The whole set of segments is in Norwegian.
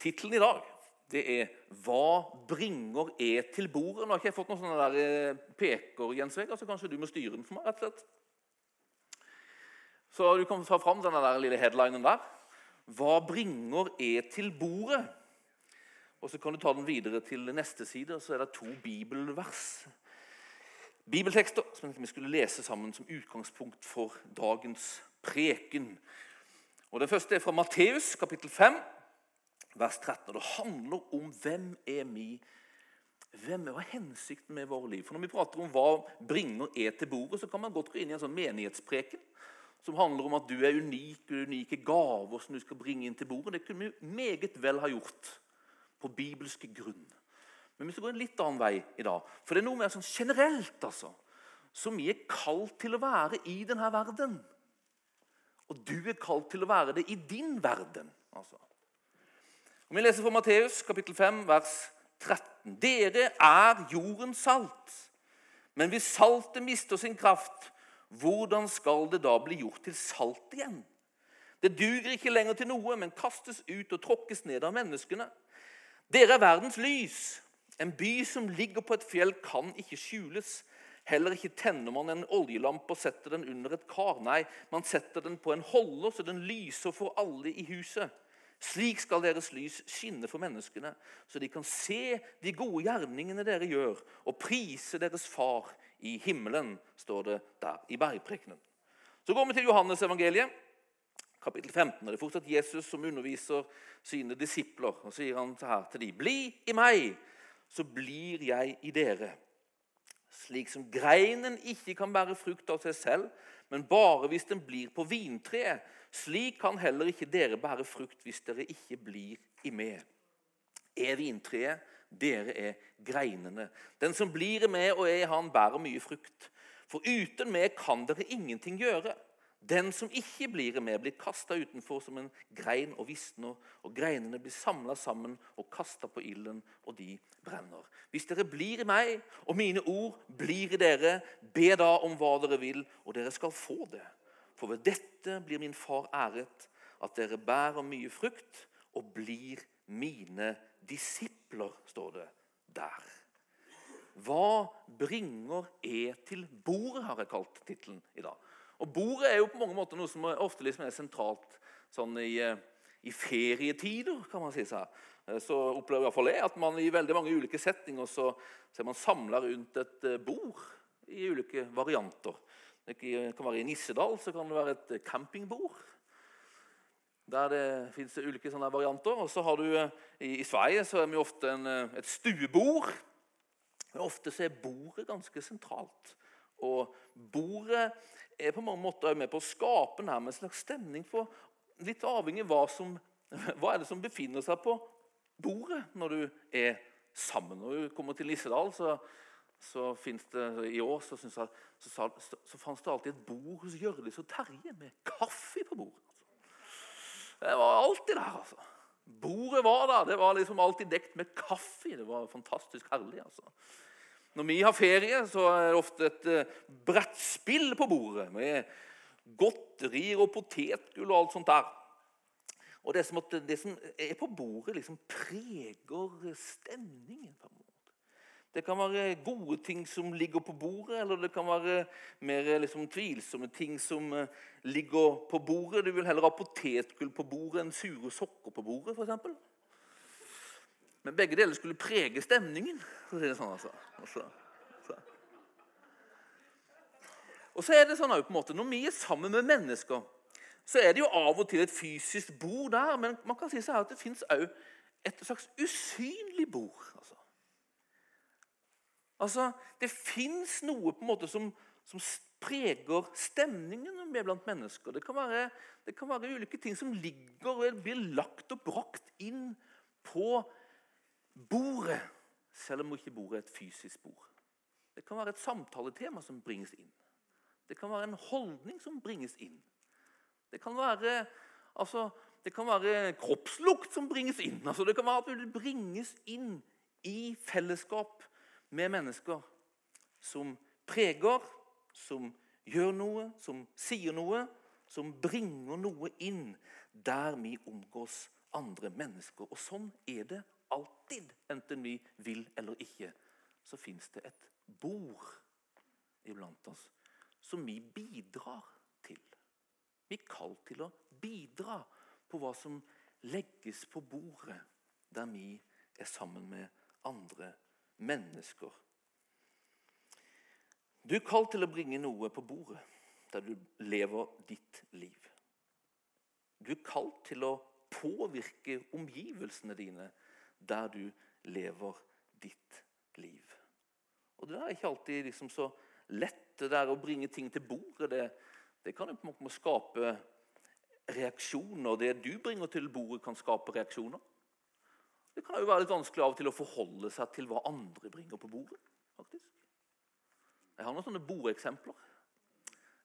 Tittelen i dag det er 'Hva bringer jeg til bordet?' Nå har ikke jeg fått noen sånne der eh, peker, Jens Vegard, så kanskje du må styre den for meg? rett og slett. Så du kan ta fram denne lille headlinen der. 'Hva bringer jeg til bordet?' Og Så kan du ta den videre til neste side, og så er det to bibelvers. Bibeltekster som vi skulle lese sammen som utgangspunkt for dagens preken. Og Det første er fra Matteus kapittel 5, vers 13. og Det handler om hvem er vi hvem er, Hva er hensikten med vårt liv? For Når vi prater om hva bringer er til bordet, så kan man godt gå inn i en sånn menighetspreken som handler om at du er unik, og unike gaver som du skal bringe inn til bordet. Det kunne vi meget vel ha gjort på bibelske grunn. Men vi skal gå en litt annen vei i dag. For det er noe mer sånn generelt altså, som vi er kalt til å være i denne verden. Og du er kalt til å være det i din verden. altså. Og Vi leser fra Matteus kapittel 5, vers 13. Dere er jordens salt. Men hvis saltet mister sin kraft, hvordan skal det da bli gjort til salt igjen? Det duger ikke lenger til noe, men kastes ut og tråkkes ned av menneskene. Dere er verdens lys. En by som ligger på et fjell, kan ikke skjules. Heller ikke tenner man en oljelampe og setter den under et kar. Nei, man setter den på en holder, så den lyser for alle i huset. Slik skal deres lys skinne for menneskene, så de kan se de gode gjerningene dere gjør, og prise deres far i himmelen, står det der i bergprekenen. Så går vi til Johannes evangeliet, kapittel 15. Det er fortsatt Jesus som underviser sine disipler. og sier han her til dem, Bli i meg, så blir jeg i dere. Slik som greinen ikke kan bære frukt av seg selv, men bare hvis den blir på vintreet, slik kan heller ikke dere bære frukt hvis dere ikke blir i meg. Er vintreet, dere er greinene. Den som blir i meg og er i han, bærer mye frukt. For uten meg kan dere ingenting gjøre. Den som ikke blir med, blir kasta utenfor som en grein og visner, og greinene blir samla sammen og kasta på ilden, og de brenner. Hvis dere blir i meg, og mine ord blir i dere, be da om hva dere vil, og dere skal få det. For ved dette blir min far æret, at dere bærer mye frukt og blir mine disipler, står det der. Hva bringer jeg til bordet, har jeg kalt tittelen i dag. Og Bordet er jo på mange måter noe som er ofte liksom er sentralt sånn i, eh, i, ferietider. kan man si seg. Eh, så opplever jeg fall jeg at man i veldig mange ulike settinger så, så er man samla rundt et eh, bord i ulike varianter. Det kan være I Nissedal så kan det være et campingbord. Der det fins ulike sånne varianter. Og så har du I, i Sverige så er vi ofte en, et stuebord. Men ofte så er bordet ganske sentralt. Og bordet er på mange måter med på å skape nærmest en slags stemning for Litt avhengig av hva, som, hva er det som befinner seg på bordet når du er sammen. Når du kommer til Nissedal, så, så finnes det i år så, jeg, så, så, så fantes det alltid et bord hos Hjørdis og Terje med kaffe på bordet. Det var alltid der, altså. Bordet var der. Det var liksom alltid dekt med kaffe. Det var fantastisk herlig. altså. Når vi har ferie, så er det ofte et uh, brettspill på bordet med godterier og potetgull og alt sånt der. Og det som, det som er på bordet, liksom preger stemningen. på en måte. Det kan være gode ting som ligger på bordet, eller det kan være mer liksom, tvilsomme ting som uh, ligger på bordet. Du vil heller ha potetgull på bordet enn sure sokker på bordet, f.eks. Men begge deler skulle prege stemningen. for å si det sånn altså. altså. Og så er det sånn på en måte, Når vi er sammen med mennesker, så er det jo av og til et fysisk bord der. Men man kan si at det fins òg et slags usynlig bord. Altså, altså Det fins noe på en måte som, som preger stemningen er blant mennesker. Det kan, være, det kan være ulike ting som ligger og blir lagt og brakt inn på bordet, selv om ikke bordet er et fysisk bord. Det kan være et samtaletema som bringes inn. Det kan være en holdning som bringes inn. Det kan være, altså, det kan være kroppslukt som bringes inn. Altså, det kan være at det bringes inn i fellesskap med mennesker som preger, som gjør noe, som sier noe, som bringer noe inn der vi omgås andre mennesker. Og sånn er det alltid, enten vi vil eller ikke. Så fins det et bord iblant oss som vi bidrar til. Vi er kalt til å bidra på hva som legges på bordet der vi er sammen med andre mennesker. Du er kalt til å bringe noe på bordet der du lever ditt liv. Du er kalt til å påvirke omgivelsene dine der du lever ditt liv. Og Det er ikke alltid liksom så lett det der å bringe ting til bordet. Det, det kan jo på en måte skape reaksjoner. Det du bringer til bordet, kan skape reaksjoner. Det kan jo være litt vanskelig av og til å forholde seg til hva andre bringer på bordet. faktisk. Jeg har noen sånne bordeksempler.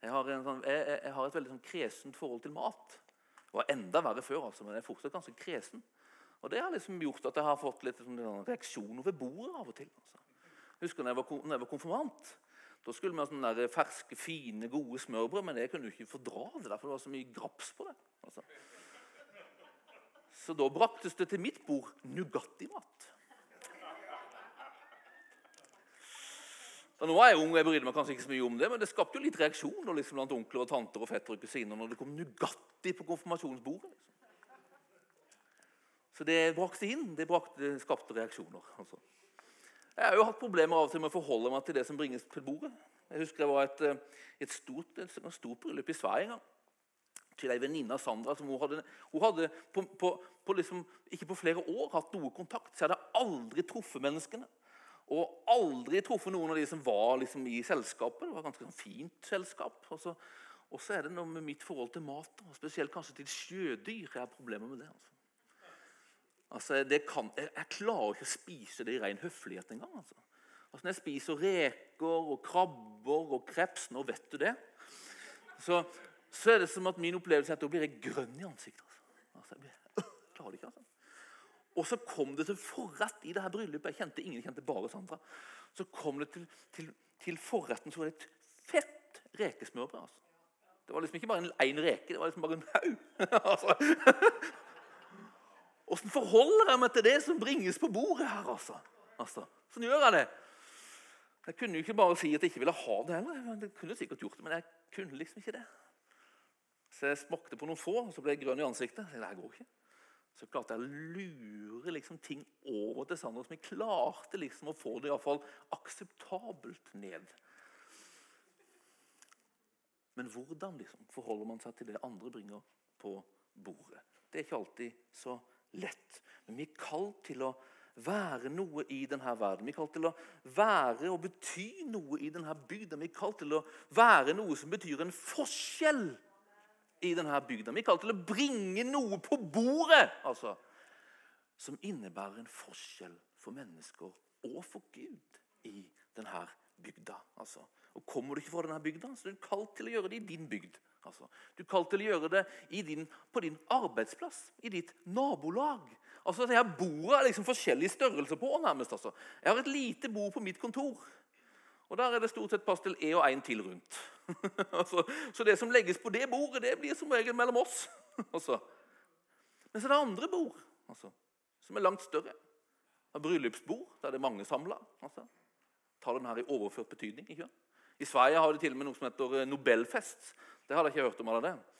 Jeg har, sånn, jeg, jeg har, et veldig sånn kresent forhold til mat. Det var enda verre før, altså, men jeg er fortsatt ganske kresen. Og Det har liksom gjort at jeg har fått litt sånn, reaksjoner ved bordet av og til. Altså. Jeg husker når jeg, var, når jeg var konfirmant. Da skulle vi ha sånne ferske, fine, gode smørbrød, men jeg kunne jo ikke fordra det. for det var så mye graps på det. Altså. Så da braktes det til mitt bord Nugatti-mat. Nå er jeg ung, og jeg brydde meg kanskje ikke så mye om det, men det skapte jo litt reaksjon liksom, blant onkler og tanter og fetter og kusiner når det kom Nugatti på konfirmasjonsbordet. Liksom. Så det brakte inn. Det, brakte, det skapte reaksjoner. Altså. Jeg har jo hatt problemer av og til med å forholde meg til det som bringes til bordet. Jeg husker det var et, eh, et stort, et stort bryllup i Sverige en gang til ei venninne av Sandra. som Hun hadde, hun hadde på, på, på liksom, ikke på flere år hatt noe kontakt. Så jeg hadde aldri truffet menneskene. Og aldri truffet noen av de som var liksom, i selskapet. Det var et ganske sånn, fint selskap. Og så, og så er det noe med mitt forhold til mat, og spesielt kanskje til sjødyr. Jeg har problemer med det. altså. Altså, kan, jeg, jeg, klarer ikke å spise det i ren høflighet engang. Altså. altså. Når jeg spiser reker og krabber og kreps, nå vet du det, så, så er det som at min opplevelse er at da blir jeg grønn i ansiktet. Altså. altså klarer det ikke, altså. Og så kom det til forrett i det her bryllupet. Jeg kjente ingen, jeg kjente bare Sandra. Så kom det til, til, til forretten så var det et fett rekesmørbrød. Altså. Det var liksom ikke bare én reke, det var liksom bare en haug. altså. Forholder jeg meg til det som bringes på bordet her? altså? altså sånn gjør jeg det. Jeg kunne jo ikke bare si at jeg ikke ville ha det heller. Jeg kunne sikkert gjort det, Men jeg kunne liksom ikke det. Så jeg smakte på noen få, og så ble jeg grønn i ansiktet. Det går ikke. Så klarte jeg å lure liksom ting over til Sander, som jeg klarte liksom å få det i fall akseptabelt ned. Men hvordan liksom forholder man seg til det andre bringer på bordet? Det er ikke alltid så lett. Men vi er kalt til å være noe i denne verden. Vi er kalt til å være og bety noe i denne bygda. Vi er kalt til å være noe som betyr en forskjell i denne bygda. Vi er kalt til å bringe noe på bordet altså, som innebærer en forskjell for mennesker og for Gud i denne bygda. Altså. Og Kommer du ikke fra denne bygda, så er du kalt til å gjøre det i din bygd. Altså. Du er kalt til å gjøre det din, på din arbeidsplass, i ditt nabolag. Altså, det her Bordet er liksom forskjellige størrelser på. nærmest. Altså. Jeg har et lite bord på mitt kontor. Og Der er det stort sett plass til én og én til rundt. altså, så det som legges på det bordet, det blir som regel mellom oss. altså. Men så er det andre bord altså, som er langt større. Et bryllupsbord der det er mange samla. Altså. Ta den her i overført betydning. ikke I Sverige har de til og med noe som heter eh, Nobelfest. Det hadde jeg ikke hørt om. eller det.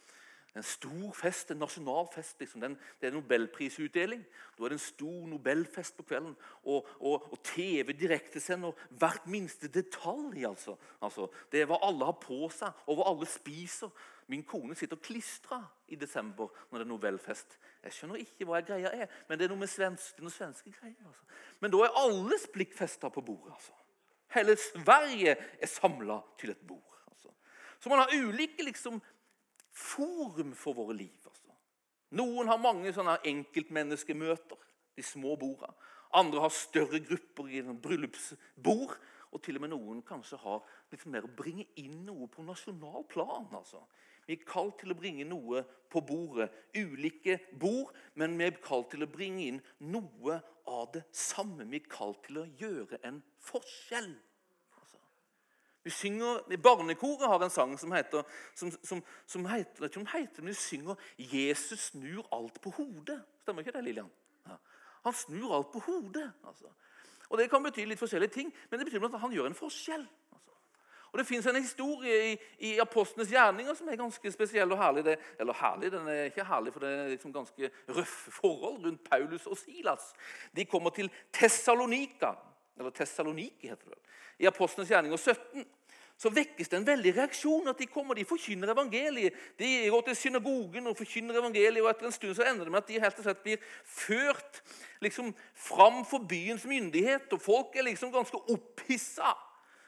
En stor fest, en nasjonal fest. Liksom. Det er nobelprisutdeling. Da er det en stor nobelfest på kvelden. Og, og, og TV direktesender hvert minste detalj. Altså. altså. Det er hva alle har på seg, og hva alle spiser. Min kone sitter klistra i desember når det er nobelfest. Jeg skjønner ikke hva greia er, men det er noe med svensk, noe svenske greier. Altså. Men da er alles blikk festa på bordet. altså. Hele Sverige er samla til et bord. Altså. Så man har ulike liksom, forum for våre liv. Altså. Noen har mange sånne enkeltmenneskemøter, de små borda. Andre har større grupper i bryllupsbord. Og til og med noen kanskje har litt mer å bringe inn noe på nasjonal plan. altså. Vi er kalt til å bringe noe på bordet. Ulike bord, men vi er kalt til å bringe inn noe av det samme. Vi er kalt til å gjøre en forskjell. Vi synger, Barnekoret har en sang som heter, som, som, som heter, ikke om heter, men vi synger 'Jesus snur alt på hodet'. Stemmer ikke det, Lillian? Ja. Han snur alt på hodet. altså. Og Det kan bety litt forskjellige ting, men det betyr at han gjør en forskjell. Altså. Og Det fins en historie i, i apostlenes gjerninger som er ganske spesiell og herlig. Det, eller herlig, Den er ikke herlig, for det er liksom ganske røffe forhold rundt Paulus og Silas. De kommer til Tessalonika, eller Tessaloniki heter det. I apostlenes gjerninger 17 så vekkes det en veldig reaksjon. at De kommer, de forkynner evangeliet. De går til synagogen og forkynner evangeliet, og etter en stund så ender det med at de helt og slett blir ført liksom, fram for byens myndighet. og Folk er liksom ganske opphissa.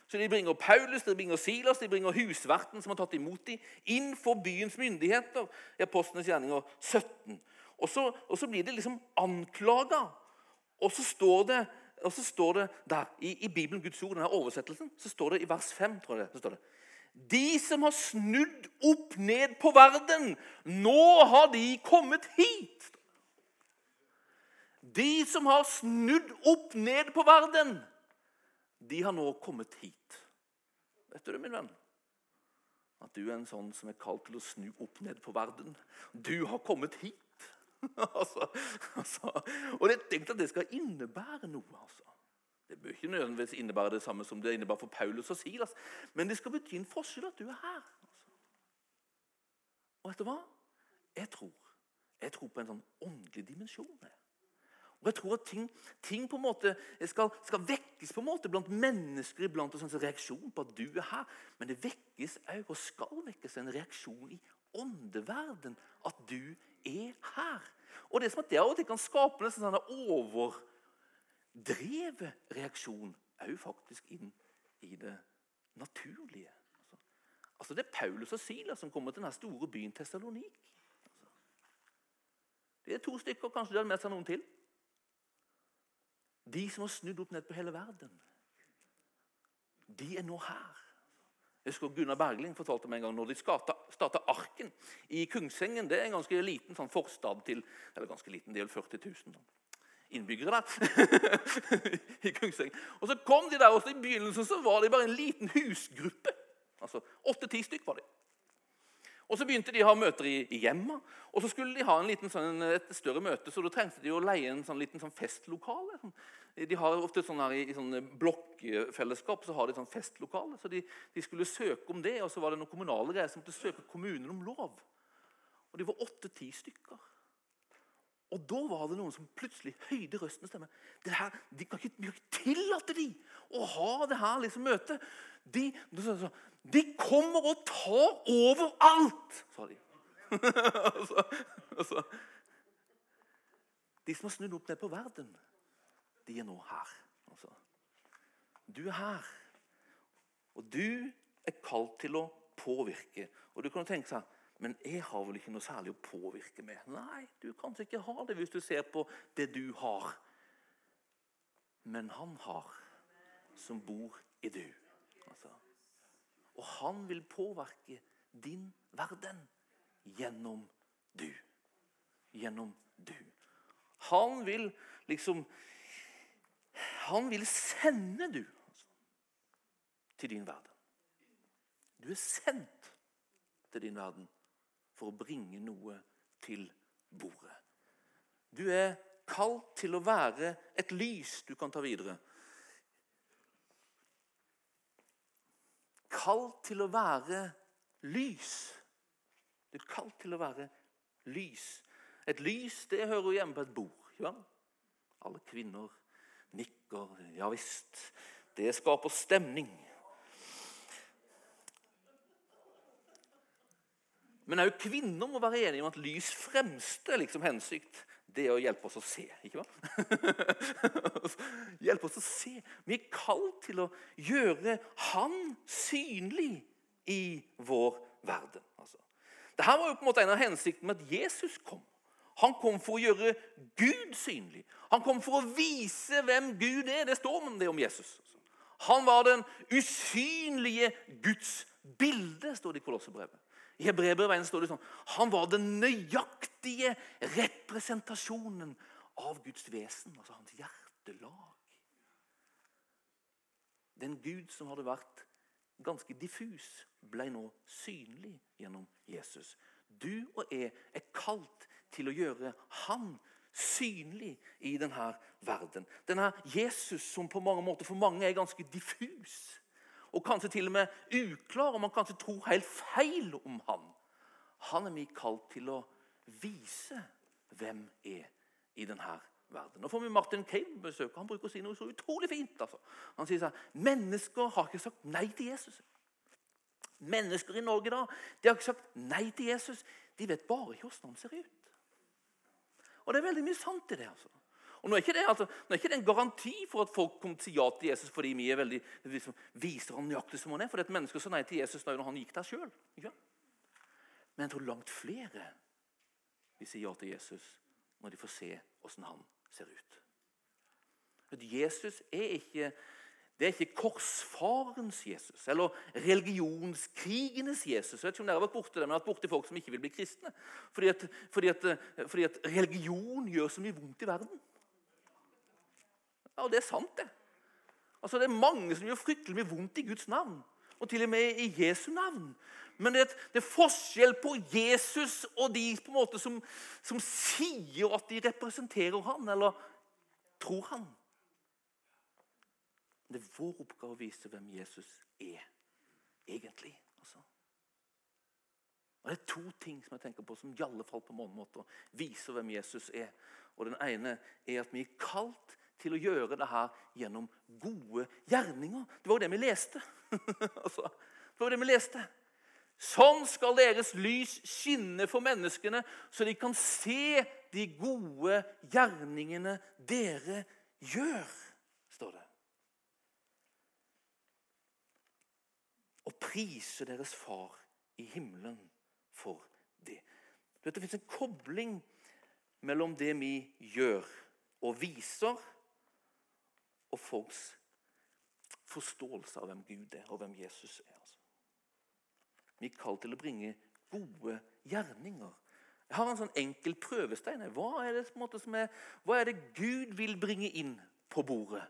Så De bringer Paulus, de bringer Silas, de bringer husverten som har tatt imot dem, inn for byens myndigheter i Apostlenes gjerninger 17. Og så, og så blir de liksom anklaga. Og så står det og så står det der, i, i Bibelen, Guds ord, denne oversettelsen, så står det i vers 5 tror jeg, det, så står det, De som har snudd opp ned på verden, nå har de kommet hit. De som har snudd opp ned på verden, de har nå kommet hit. Vet du det, min venn? At du er en sånn som er kalt til å snu opp ned på verden. Du har kommet hit. altså, altså, og jeg tenkte at det skal innebære noe. altså. Det bør ikke nødvendigvis innebære det samme som det innebærer for Paulus og Silas, men det skal bety en forskjell at du er her. Altså. Og vet du hva? Jeg tror, jeg tror på en sånn åndelig dimensjon. Og jeg tror at ting, ting på en måte skal, skal, vekkes på en måte blant mennesker iblant en sånn reaksjon på at du er her. Men det vekkes òg, og skal vekkes, en reaksjon i åndeverden at du er her. Og det er som at det av og til kan skape en sånn overdrevet reaksjon òg faktisk inn i det naturlige. Altså, Det er Paulus og Silas som kommer til denne store byen Tessalonik. Det er to stykker, kanskje de hadde med seg noen til. De som har snudd opp ned på hele verden, de er nå her. Jeg husker Gunnar Bergling fortalte meg en gang når de starta Arken i Kungsengen. Det er en ganske liten sånn forstad til eller ganske liten, det er 40 000 innbyggere der. i Kungsengen. Og så kom de der, og I begynnelsen så var de bare en liten husgruppe. Altså Åtte-ti stykk var de. Og Så begynte de å ha møter i, i hjemmet. Og så skulle de ha en liten, sånn, et større møte, så da trengte de å leie en sånn, liten sånn festlokale. Sånn. De har ofte sånn her, I sånne blokkfellesskap så har de sånn festlokale. Så de, de, skulle søke om det, og så var det noen kommunale greier som måtte søke kommunen om lov. Og de var åtte-ti stykker. Og da var det noen som plutselig høyde røsten og stemmen. Det her, de kan ikke, de kan ikke tillate de å ha det her liksom møtet. De, de kommer og tar over alt, sa de. altså, altså. De som har snudd opp ned på verden, de er nå her. Altså. Du er her. Og du er kalt til å påvirke. Og du kan tenke seg men jeg har vel ikke noe særlig å påvirke med. Nei, du kan ikke ha det hvis du ser på det du har. Men han har, som bor i du. Altså. Og han vil påvirke din verden gjennom du. Gjennom du. Han vil liksom Han vil sende du til din verden. Du er sendt til din verden for å bringe noe til bordet. Du er kalt til å være et lys du kan ta videre. Kalt til å være lys. Du er kalt til å være lys. Et lys det hører hjemme på et bord. Ja? Alle kvinner nikker. Ja visst. Det skaper stemning. Men òg kvinner må være enige om at lys fremste liksom, hensikt det er å hjelpe oss å se. ikke hva? hjelpe oss å se. Vi er kalt til å gjøre Han synlig i vår verden. Altså. Dette var jo på en måte en av hensiktene med at Jesus kom. Han kom for å gjøre Gud synlig. Han kom for å vise hvem Gud er. Det står om det om Jesus. Han var den usynlige Guds bilde, står det i Kolossebrevet. I Hebreerbrevet står det sånn Han var den nøyaktige representasjonen av Guds vesen, altså hans hjertelag. Den Gud som hadde vært ganske diffus, ble nå synlig gjennom Jesus. Du og jeg er kalt til å gjøre Han synlig i denne verden. Denne Jesus som på mange måter for mange er ganske diffus. Og kanskje til og med uklar, og man kanskje tror helt feil om han. Han er vi kalt til å vise hvem er i denne verden. Nå får vi Martin Cave besøk. Han bruker å si noe så utrolig fint. Altså. Han sier sånn Mennesker har ikke sagt nei til Jesus. Mennesker i Norge da, de har ikke sagt nei til Jesus. De vet bare ikke hvordan han ser ut. Og det er veldig mye sant i det. altså. Og Nå er det, altså, nå er ikke det en garanti for at folk kommer til ja til Jesus fordi vi er veldig, liksom, viser ham nøyaktig som han er. For det er et menneske sa nei til Jesus når han gikk der sjøl. Men jeg tror langt flere vil si ja til Jesus når de får se hvordan han ser ut. At Jesus er ikke det er ikke korsfarens Jesus eller religionskrigenes Jesus. Jeg vet ikke om dere har vært borte det, men har vært borte folk som ikke vil bli kristne. Fordi at, fordi, at, fordi at, religion gjør så mye vondt i verden. Ja, Og det er sant, det. Altså, Det er mange som gjør fryktelig mye vondt i Guds navn. Og til og med i Jesu navn. Men det, det er forskjell på Jesus og de på en måte som, som sier at de representerer han, eller tror han. Det er vår oppgave å vise hvem Jesus er egentlig. Altså. Og Det er to ting som jeg tenker på som i alle fall på mange måter viser hvem Jesus er. Og Den ene er at vi er kalt til å gjøre det her gjennom gode gjerninger. Det var jo det vi leste. altså, det var det vi leste. Sånn skal deres lys skinne for menneskene, så de kan se de gode gjerningene dere gjør, står det. og prise deres far i himmelen for det. Det fins en kobling mellom det vi gjør og viser, og folks forståelse av hvem Gud er, og hvem Jesus er. Altså. Vi er kalt til å bringe gode gjerninger. Jeg har en sånn enkel prøvestein. Hva er det, er, hva er det Gud vil bringe inn på bordet?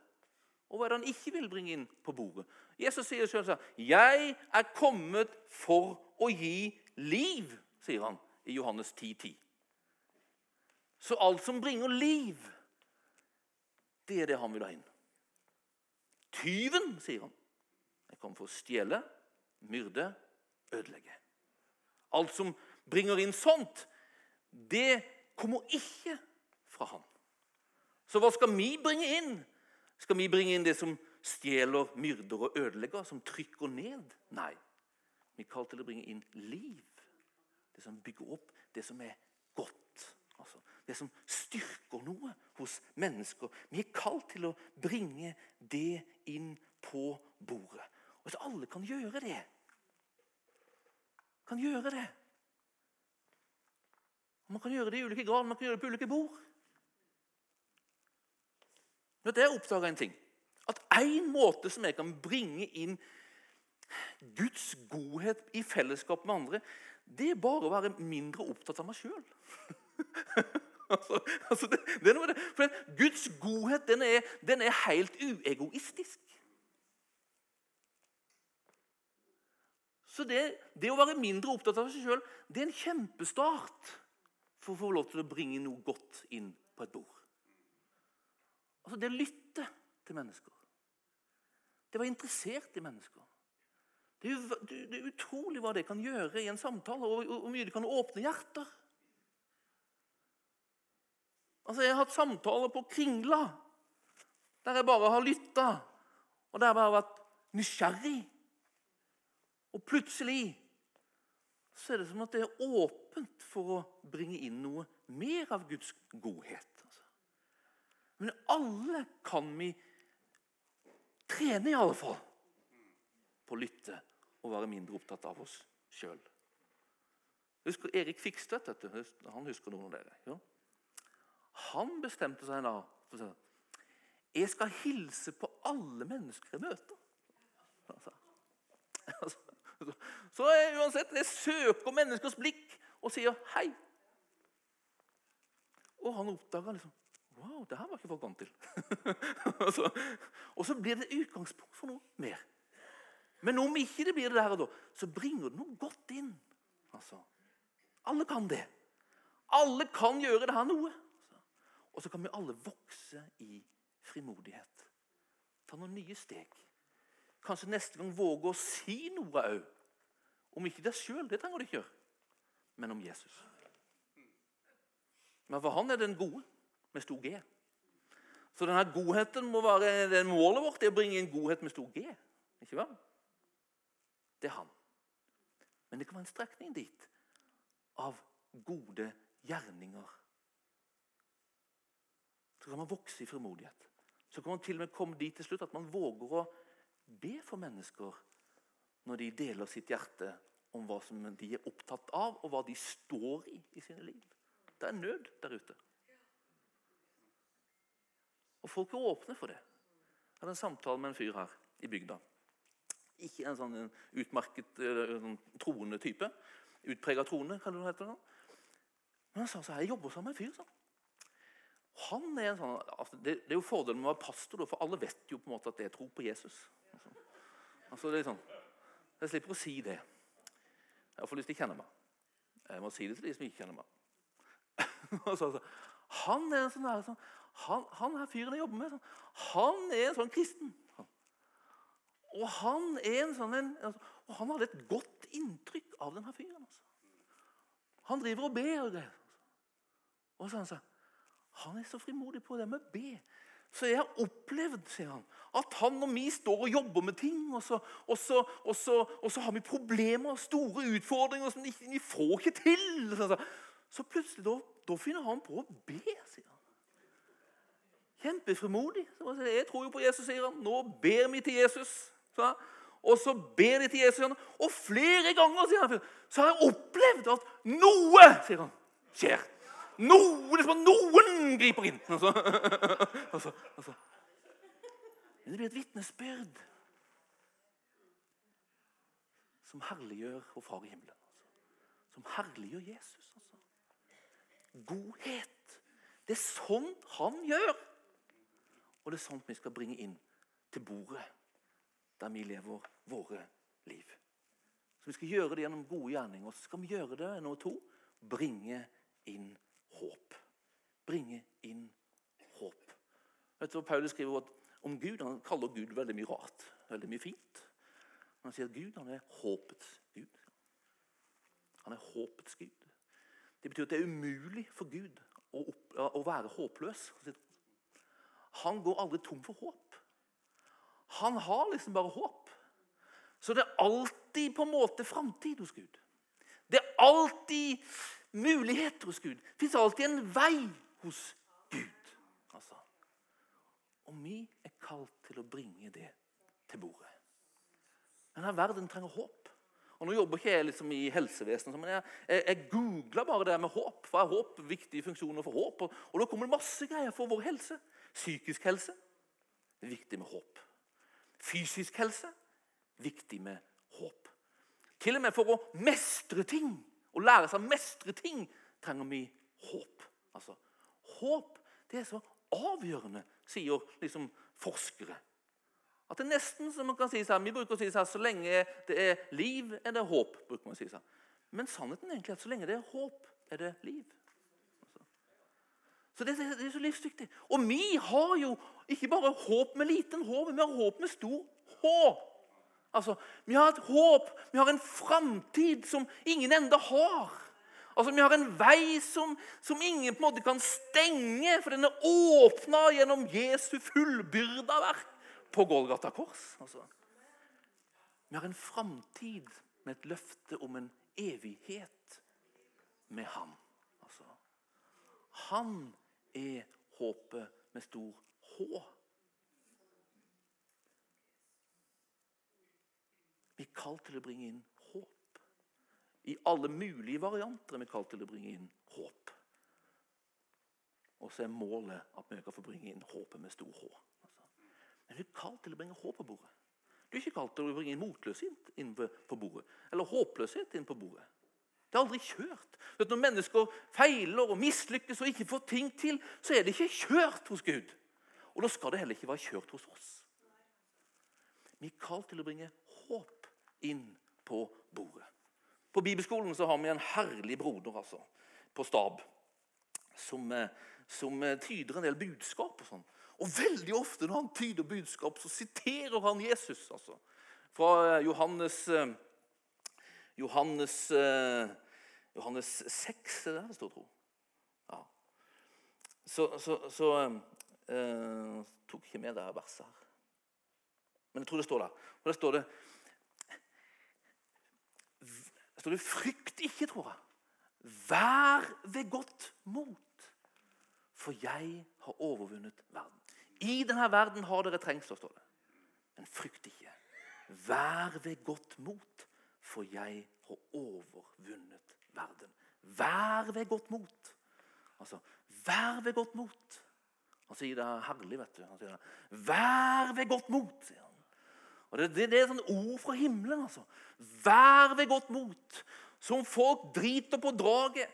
Og hva er det han ikke vil bringe inn på bordet? Jesus sier selv sånn 'Jeg er kommet for å gi liv', sier han i Johannes 10,10. 10. Så alt som bringer liv, det er det han vil ha inn. Tyven, sier han, jeg kom for å stjele, myrde, ødelegge. Alt som bringer inn sånt, det kommer ikke fra han. Så hva skal vi bringe inn? Skal vi bringe inn det som stjeler, myrder og ødelegger, som trykker ned? Nei. Vi er kalt til å bringe inn liv. Det som bygger opp, det som er godt. Altså, det som styrker noe hos mennesker. Vi er kalt til å bringe det inn på bordet. Og at alle kan gjøre det Kan gjøre det Man kan gjøre det i ulike grad, man kan gjøre det på ulike bord. Men jeg oppdaga en ting. At én måte som jeg kan bringe inn Guds godhet i fellesskap med andre, det er bare å være mindre opptatt av meg sjøl. altså, altså det, det det. For Guds godhet den er, den er helt uegoistisk. Så det, det, å være mindre opptatt av seg sjøl er en kjempestart for å få lov til å bringe noe godt inn på et bord. Altså Det å lytte til mennesker. Det å være interessert i mennesker. Det er, det er, utrolig hva det kan gjøre i en samtale, og hvor mye det kan åpne hjerter. Altså, Jeg har hatt samtaler på Kringla der jeg bare har lytta, og der jeg bare har vært nysgjerrig. Og plutselig så er det som at det er åpent for å bringe inn noe mer av Guds godhet. Men alle kan vi trene, i alle fall, på å lytte og være mindre opptatt av oss sjøl. Husker Erik Fikstvedt dette? Han husker noen av dere. Ja? Han bestemte seg da for å si Jeg skal hilse på alle mennesker jeg møter. Altså, altså, så uansett, jeg søker menneskers blikk og sier hei. Og han oppdaga liksom Wow, det her var ikke folk vant til. og, så, og så blir det utgangspunkt for noe mer. Men om ikke det blir det der og da, så bringer det noe godt inn. Altså, Alle kan det. Alle kan gjøre det her noe. Og så kan vi alle vokse i frimodighet. Ta noen nye steg. Kanskje neste gang våge å si noe òg. Om ikke deg sjøl, det trenger du ikke gjøre, men om Jesus. Men for han er den gode, med stor G. Så denne godheten må være det målet vårt er å bringe inn godhet med stor G. Ikke vel? Det er han. Men det kan være en strekning dit av gode gjerninger. Så kan man vokse i frimodighet. Så kan man til og med komme dit til slutt at man våger å be for mennesker når de deler sitt hjerte om hva som de er opptatt av, og hva de står i i sine liv. Det er nød der ute. Og folk er åpne for det. Jeg hadde en samtale med en fyr her i bygda. Ikke en sånn utmerket sånn, troende type. Utprega troende, kan det hete. Men han sa så jeg jobber sammen med en fyr. sånn. Han er en sånn, altså, det, det, er jo fordelen med å være pastor, for alle vet jo på en måte at det er tro på Jesus. Altså, altså det er sånn, Jeg slipper å si det. Jeg får lyst til å kjenne meg. Jeg må si det til de som ikke kjenner meg. han er en sånn, sånn han, han her fyren jeg jobber med, sånn, han er en sånn kristen. Og han er en sånn en, altså, og han hadde et godt inntrykk av denne fyren. Altså. Han driver og ber. og greier. Og så han sa han er så frimodig på det med å be. Så jeg har opplevd sier han, at han og vi står og jobber med ting, og så, og så, og så, og så har vi problemer og store utfordringer som vi, vi får ikke til. Så, så plutselig da, da finner han på å be, sier han. Kjempefrimodig. Jeg tror jo på Jesus, sier han. Nå ber vi til Jesus. Så, og så ber de til Jesus, og flere ganger sier han, så har jeg opplevd at noe sier han, skjer. Noe, liksom noen griper inn. Altså, altså, altså. Men det blir et vitnesbyrd som herliggjør vår far i himmelen. Altså. Som herliggjør Jesus. Altså. Godhet. Det er sånn han gjør. Og det er sånt vi skal bringe inn til bordet der vi lever våre liv. Så Vi skal gjøre det gjennom gode gjerninger. Så skal vi gjøre det nummer to bringe inn håp. Bringe inn håp. Vet du hva Paulus skriver om Gud? Han kaller Gud veldig mye rart. Veldig mye fint. Han sier at Gud han er håpets Gud. Han er håpets Gud. Det betyr at det er umulig for Gud å, opp, å være håpløs. Han går aldri tom for håp. Han har liksom bare håp. Så det er alltid på en måte framtid hos Gud. Det er alltid muligheter hos Gud. Det fins alltid en vei hos Gud. Altså. Og vi er kalt til å bringe det til bordet. Denne verden trenger håp. Og Nå jobber ikke jeg liksom i helsevesenet, men jeg, jeg, jeg googla bare det med håp. For er håp viktige funksjoner for håp? Og, og da kommer det masse greier for vår helse. Psykisk helse er viktig med håp. Fysisk helse viktig med håp. Til og med for å mestre ting, å lære seg å mestre ting, trenger vi håp. Altså, Håp det er så avgjørende, sier liksom forskere. At det er nesten som man kan si sånn, Vi bruker å si sånn, så lenge det er liv, er det håp. bruker man å si sånn. Men sannheten er egentlig at så lenge det er håp, er det liv. Så det, det, er så livsviktig. Og vi har jo ikke bare håp med liten H, men vi har håp med stor H. Altså, Vi har et håp, vi har en framtid som ingen enda har. Altså, Vi har en vei som, som, ingen på en måte kan stenge, for den er åpna gjennom Jesu fullbyrda verk på Golgata kors. Altså. Vi har en framtid med et løfte om en evighet med ham. Altså, han er håpet med stor H. Vi er kalt til å bringe inn håp. I alle mulige varianter er vi kalt til å bringe inn håp. Og så er målet at vi kan få bringe inn håpet med stor H. Men vi er kalt til å bringe håp på bordet. Du er ikke kalt til å bringe inn motløshet inn på bordet. Eller håpløshet inn på bordet. Det er aldri kjørt. Når mennesker feiler og mislykkes og ikke får ting til, så er det ikke kjørt hos Gud. Og da skal det heller ikke være kjørt hos oss. Vi er kalt til å bringe håp inn på bordet. På bibelskolen så har vi en herlig broder altså, på stab som, eh, som eh, tyder en del budskap. Og sånn. Og veldig ofte når han tyder budskap, så siterer han Jesus. altså. Fra eh, Johannes, Johannes, Johannes 6, er det der det står, tro? Ja. Så, så, så eh, tok ikke med det verset her. Men jeg tror det står der. Og der står det Der står det 'Frykt ikke', tror jeg. Vær ved godt mot, for jeg har overvunnet verden. I denne verden har dere trengsler, står det. Men frykt ikke. Vær ved godt mot, for jeg har overvunnet verden. Vær ved godt mot. Altså, vær ved godt mot. Han sier det er herlig, vet du. Han sier det. Vær ved godt mot, sier han. Og Det, det, det er sånn ord fra himmelen. altså. Vær ved godt mot. Som folk driter på draget,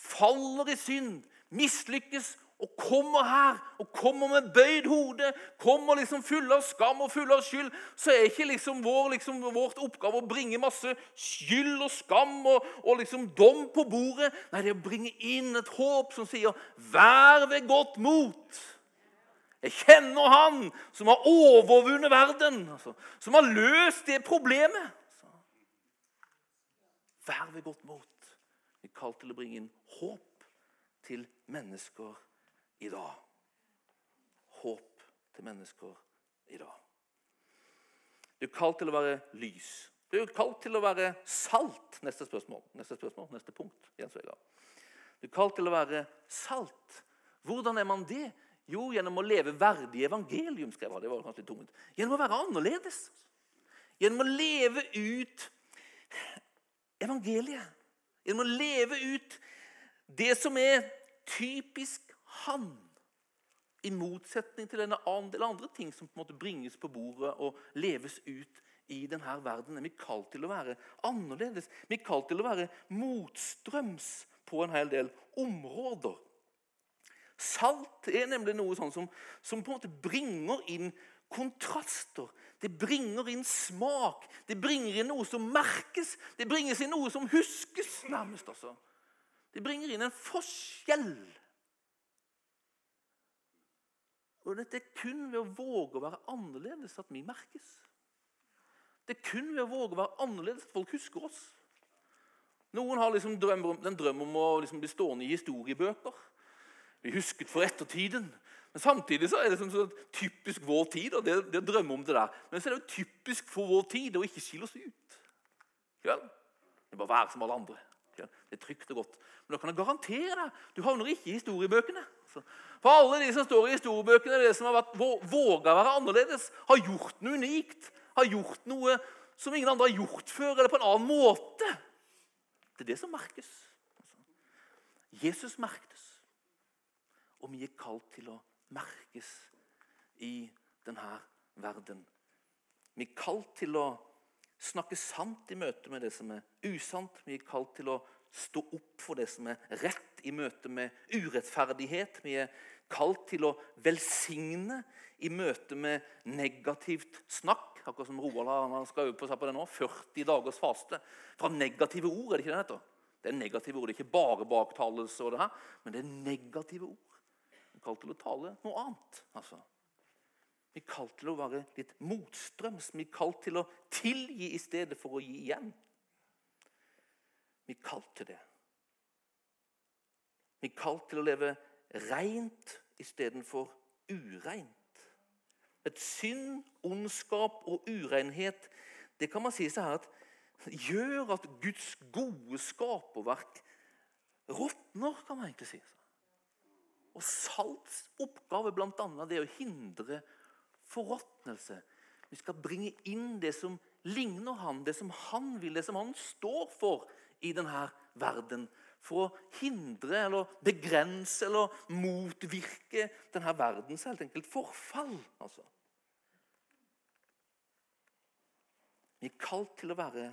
faller i synd, mislykkes og kommer her og kommer med bøyd hode, kommer liksom full av skam og full av skyld, så er ikke liksom vår liksom, vårt oppgave å bringe masse skyld og skam og, og liksom dom på bordet. Nei, det er å bringe inn et håp som sier 'vær ved godt mot'. Jeg kjenner han som har overvunnet verden, altså, som har løst det problemet. Altså. Vær ved godt mot. Vi er kalt til å bringe inn håp til mennesker i dag. Håp til mennesker i dag. Du er kalt til å være lys. Du er kalt til å være salt. Neste spørsmål. Neste spørsmål, neste punkt. Jens Vegard. Du er kalt til å være salt. Hvordan er man det? Jo, gjennom å leve verdig evangelium. skrev han. Det var kanskje tungt. Gjennom å være annerledes. Gjennom å leve ut evangeliet. Gjennom å leve ut det som er typisk han. I motsetning til en del andre ting som på en måte bringes på bordet og leves ut i denne verden. Er vi kalt til å være annerledes. Vi er kalt til å være motstrøms på en hel del områder. Salt er nemlig noe sånn som, som på en måte bringer inn kontraster. Det bringer inn smak. Det bringer inn noe som merkes. Det bringes inn noe som huskes, nærmest. altså. Det bringer inn en forskjell. Og dette er kun ved å våge å være annerledes at vi merkes. Det er kun ved å våge å være annerledes at folk husker oss. Noen har liksom drømmer, den drøm om å liksom bli stående i historiebøker Bli husket for ettertiden. Men samtidig så er det sånn, sånn typisk vår tid. og det, det drømmer om det der. Men så er det jo typisk for vår tid å ikke skille oss ut. Ja? Det er bare være som alle andre. Ja? Det er trygt og godt. Men da kan jeg garantere deg, du havner ikke i historiebøkene. For alle de som står i historiebøkene, det som har vært, våga være annerledes, har gjort noe unikt. Har gjort noe som ingen andre har gjort før, eller på en annen måte. Det er det som merkes. Jesus merktes. Og vi er kalt til å merkes i denne verden. Vi er kalt til å snakke sant i møte med det som er usant. Vi er kalt til å stå opp for det som er rett i møte med urettferdighet. Vi er kalt til å velsigne i møte med negativt snakk. Akkurat som Roald har skal øve på seg på det nå. 40 dagers faste. Fra negative ord, er det ikke det heter? Det er negative ord. Det er ikke bare baktalelse, og det her, men det er negative ord Vi er kalt til å tale noe annet. altså. Vi er kalt til å være litt motstrøms. Vi er kalt til å tilgi i stedet for å gi igjen. Vi er kalt til det. Vi er kalt til å leve rent istedenfor ureint. Et synd, ondskap og urenhet det kan man si seg her at gjør at Guds gode skaperverk råtner, kan man egentlig si. Og salts oppgave annet, det å hindre forråtnelse. Vi skal bringe inn det som ligner han, det som han vil, det som han står for i denne verden. For å hindre eller begrense eller motvirke denne verdens helt enkelt forfall. altså. Vi er kalt til å være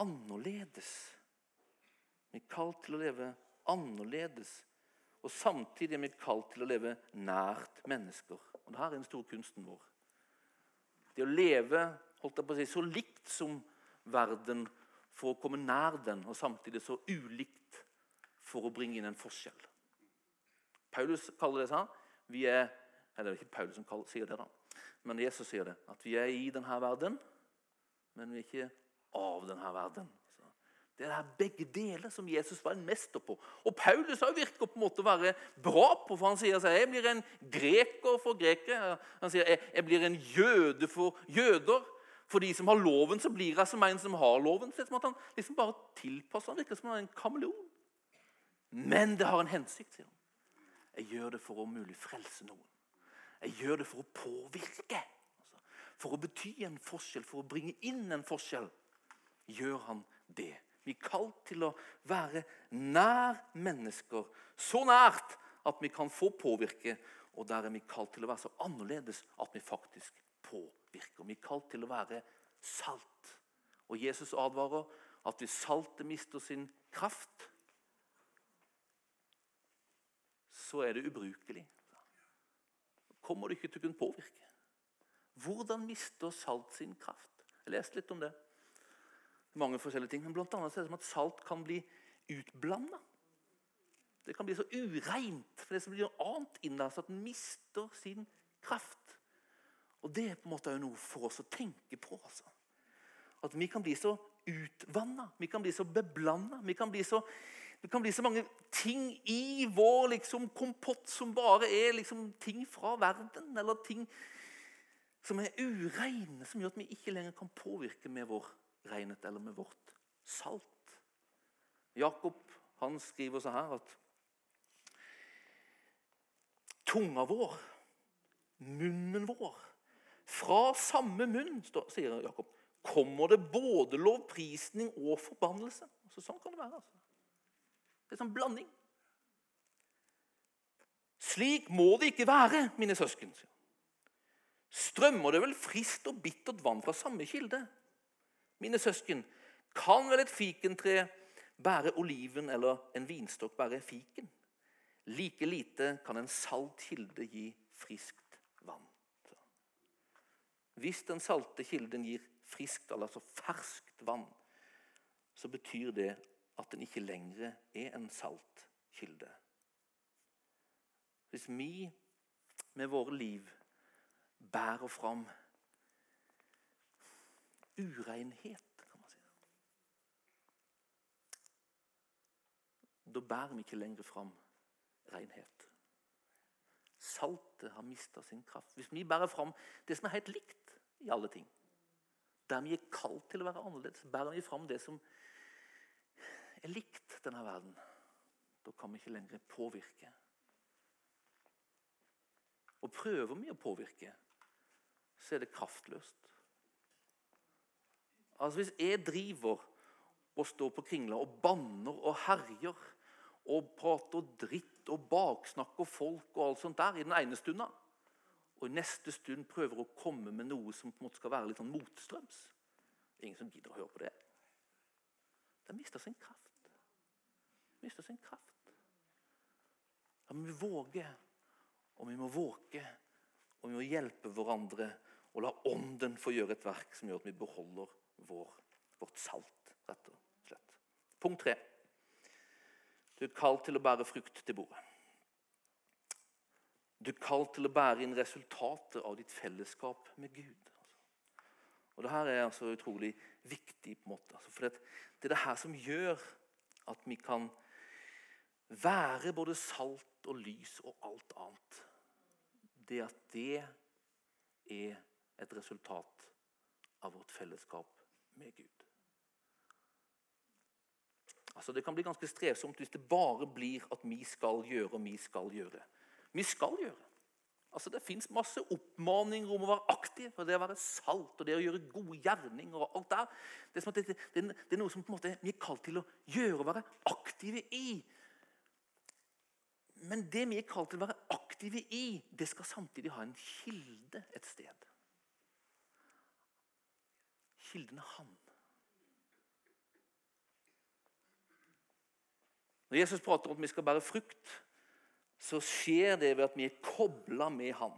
annerledes. Vi er kalt til å leve annerledes og samtidig er vi kalt til å leve nært mennesker. Og Dette er den store kunsten vår. Det å leve holdt jeg på å si, så likt som verden for å komme nær den, og samtidig så ulikt for å bringe inn en forskjell. Paulus kaller det sånn. Vi er, eller Det er ikke Paulus som kaller, sier det, da, men Jesus sier det. At vi er i denne verden, men vi er ikke av denne verden. Det er begge deler som Jesus var en mester på. Og Paulus har virker på en måte å være bra på, for han sier at jeg blir en greker for grekere. Han sier jeg blir en jøde for jøder. For de som har loven, så blir jeg som en som har loven. Så som at han liksom bare tilpasser han virker som en kameleon. Men det har en hensikt, sier han. Jeg gjør det for å mulig frelse noen. Jeg gjør det for å påvirke. Altså, for å bety en forskjell, for å bringe inn en forskjell. Gjør han det. Vi er kalt til å være nær mennesker. Så nært at vi kan få påvirke. Og der er vi kalt til å være så annerledes at vi faktisk påvirker. Vi er kalt til å være salt. Og Jesus advarer at hvis saltet mister sin kraft, så er det ubrukelig. Kommer du ikke til å kunne påvirke. Hvordan mister salt sin kraft? Jeg leste litt om det mange forskjellige ting. Men blant annet er det som at salt kan bli utblanda. Det kan bli så ureint for det som blir noe annet inni så at den mister sin kraft. Og Det er på en måte noe for oss å tenke på. Altså. At vi kan bli så utvanna, vi kan bli så beblanda. Vi det kan bli så mange ting i vår liksom, kompott som bare er liksom, ting fra verden. Eller ting som er ureine, som gjør at vi ikke lenger kan påvirke med vår regnet eller med vårt salt. Jakob han skriver så her at tunga vår, munnen vår Fra samme munn, sier Jakob, kommer det både lovprisning og forbannelse. Altså, sånn kan det være. Altså. Det er sånn blanding. Slik må det ikke være, mine søsken. Strømmer det vel friskt og bittert vann fra samme kilde? Mine søsken, kan vel et fikentre bære oliven eller en vinstokk bære fiken? Like lite kan en salt kilde gi friskt vann. Hvis den salte kilden gir friskt, altså ferskt vann, så betyr det at den ikke lenger er en salt kilde. Hvis vi med våre liv bærer fram urenhet, kan man si. Da bærer vi ikke lenger fram renhet. Saltet har mista sin kraft. Hvis vi bærer fram det som er helt likt i alle ting, der vi er kalt til å være annerledes, bærer vi fram det som er likt denne verden, da kan vi ikke lenger påvirke. Og prøver vi å påvirke, så er det kraftløst. Altså Hvis jeg driver og står på kringla og banner og herjer og prater dritt og baksnakker folk og alt sånt der i den ene stunda, og i neste stund prøver å komme med noe som på en måte skal være litt sånn motstrøms Ingen som gidder å høre på det. Det mister sin kraft. Det Mister sin kraft. Ja, men vi våger, og vi må våke, og vi må hjelpe hverandre og la Ånden få gjøre et verk som gjør at vi beholder vår, vårt salt, rett og slett. Punkt tre. Du er kalt til å bære frukt til bordet. Du er kalt til å bære inn resultatet av ditt fellesskap med Gud. Og Det her er altså utrolig viktig. på en måte. Altså, for det er det her som gjør at vi kan være både salt og lys og alt annet. Det at det er et resultat av vårt fellesskap med Gud. Altså Det kan bli ganske strevsomt hvis det bare blir at vi skal gjøre og vi skal gjøre. Vi skal gjøre. Altså Det fins masse oppmaninger om å være aktiv, og det å være salt og det å gjøre gode gjerninger. og alt der. Det er, det, det, det er noe som måte vi er kalt til å gjøre og være aktive i. Men det vi er kalt til å være aktive i, det skal samtidig ha en kilde et sted. Kilden er han. Når Jesus prater om at vi skal bære frukt, så skjer det ved at vi er kobla med han.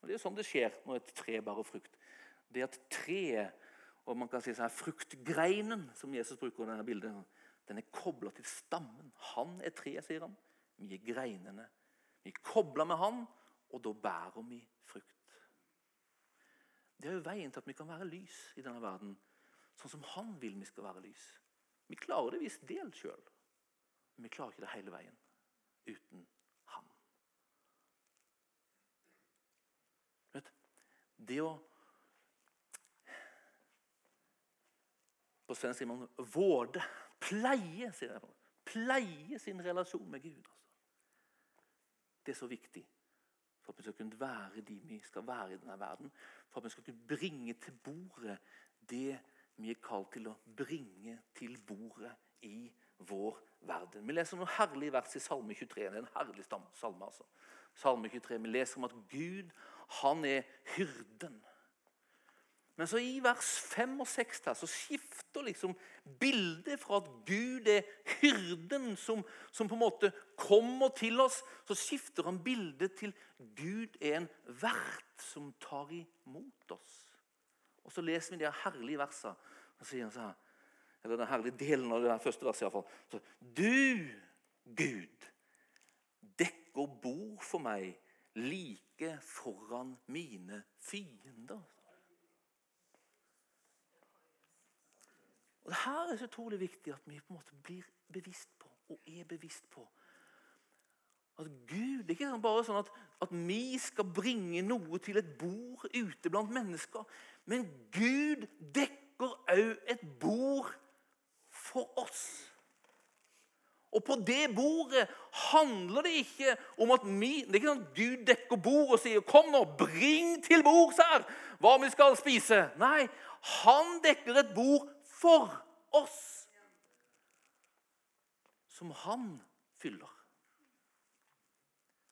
Og Det er sånn det skjer når et tre bærer frukt. det at treet, og man kan si sånn fruktgreinen, som Jesus bruker i denne bildet, den er kobla til stammen. Han er treet, sier han. Vi er greinene. Vi er kobla med han, og da bærer vi frukt. Det er jo veien til at vi kan være lys i denne verden, sånn som han vil vi skal være lys. Vi klarer det visst del sjøl, men vi klarer ikke det hele veien uten han. Vet, det å På svensk sier man 'vårde'. Pleie, sier jeg. Pleie sin relasjon med Gud. Altså. Det er så viktig for at vi skal kunne være de vi skal være i denne verden. For at vi skal kunne bringe til bordet det vi er kalt til å bringe til bordet i vår verden. Vi leser noen herlige vers i Salme 23. Det er en herlig salme. altså. Salme 23. Vi leser om at Gud, han er hyrden. Men så i vers 5 og 6 her, så skifter liksom bildet fra at Gud er hyrden som, som, på en måte kommer til oss, så skifter han bildet til Gud er en vert som tar imot oss. Og Så leser vi de herlige versene. Og sier han sånn, eller Den herlige delen av det første verset. I hvert fall. Så, du, Gud, dekker bord for meg like foran mine fiender. Og det her er så utrolig viktig at vi på en måte blir bevisst på, og er bevisst på, at Gud Det er ikke bare sånn at, at vi skal bringe noe til et bord ute blant mennesker. Men Gud dekker òg et bord for oss. Og på det bordet handler det ikke om at vi Det er ikke sånn at Gud dekker bord og sier 'Kom nå, bring til bords her hva vi skal spise'. Nei, han dekker et bord for oss. Som han fyller.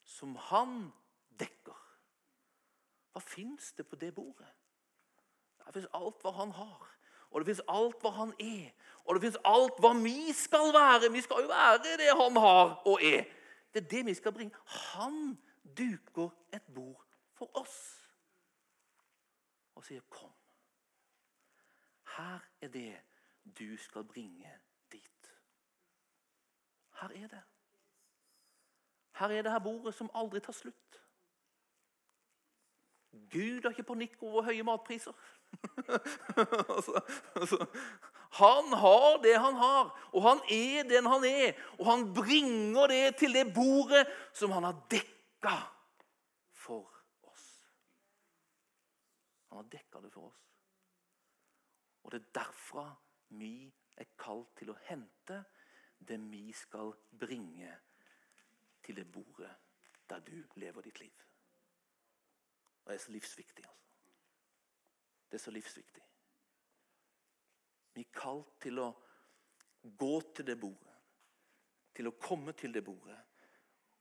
Som han dekker. Hva fins det på det bordet? Det fins alt hva han har. Og det fins alt hva han er. Og det fins alt hva vi skal være. Vi skal jo være det han har og er. Det er det vi skal bringe. Han duker et bord for oss og sier 'kom'. Her er det du skal bringe dit. Her er det. Her er det her bordet som aldri tar slutt. Gud har ikke panikk over høye matpriser. altså, altså, han har det han har, og han er den han er. Og han bringer det til det bordet som han har dekka for oss. Han har dekka det for oss. Og det er derfra vi er kalt til å hente det vi skal bringe til det bordet der du lever ditt liv. Det er så livsviktig, altså. Det er så livsviktig. Vi er kalt til å gå til det bordet, til å komme til det bordet,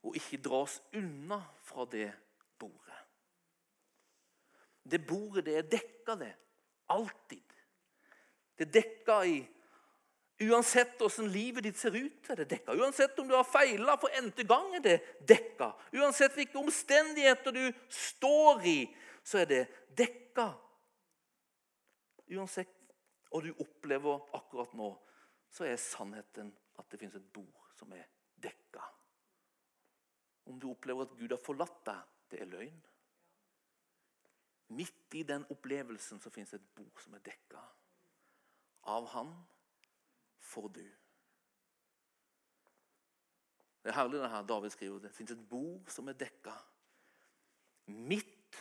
og ikke dra oss unna fra det bordet. Det bordet, det er dekka, det. Alltid. Det er dekka i Uansett hvordan livet ditt ser ut, er det dekka. Uansett om du har feila for n-te gang, er det dekka. Uansett hvilke omstendigheter du står i, så er det dekka. Uansett hva du opplever akkurat nå, så er sannheten at det fins et bord som er dekka. Om du opplever at Gud har forlatt deg, det er løgn. Midt i den opplevelsen så fins et bord som er dekka. Av Han får du. Det er herlig det her David skriver. Det fins et bord som er dekka. Mitt,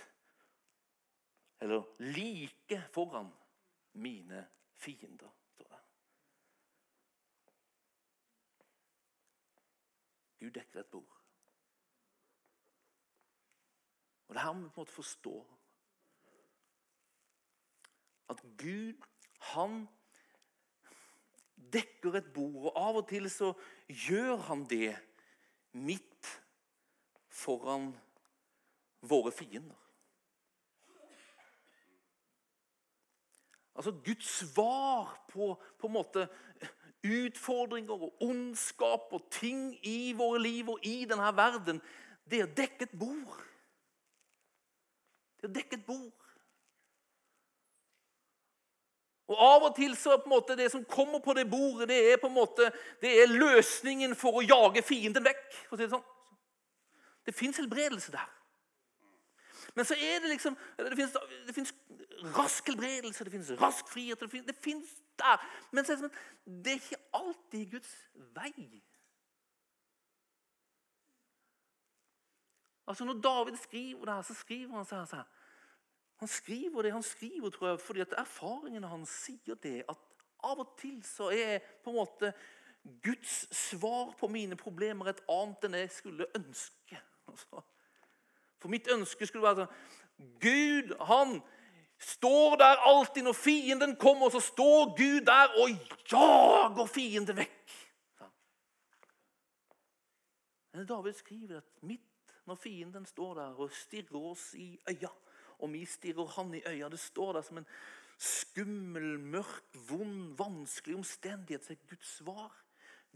eller like foran, mine fiender, står det. Gud dekker et bord. Og Det her må vi på en måte forstå. At Gud, han dekker et bord. Og av og til så gjør han det midt foran våre fiender. Altså Guds svar på, på en måte utfordringer og ondskap og ting i våre liv og i denne verden, det er å dekke et bord. Det er å dekke et bord. Og Av og til så på en måte det som kommer på det bordet, det er på en måte, det er løsningen for å jage fienden vekk. for å si Det sånn. Det fins helbredelse der. Men så er det liksom Det fins rask helbredelse, det fins rask frihet. Det fins der. Men så er det, som, det er ikke alltid Guds vei. Altså Når David skriver det her, så skriver han seg her. Han skriver det han skriver, tror jeg, fordi at erfaringene hans sier det at av og til så er på en måte Guds svar på mine problemer et annet enn jeg skulle ønske. Altså, for mitt ønske skulle være sånn Gud, han står der alltid når fienden kommer, så står Gud der og jager fienden vekk. Men David skriver at midt når fienden står der og stirrer oss i øya, og vi stirrer han i øya. Det står der som en skummel, mørk, vond, vanskelig omstendighet. Så er Guds svar.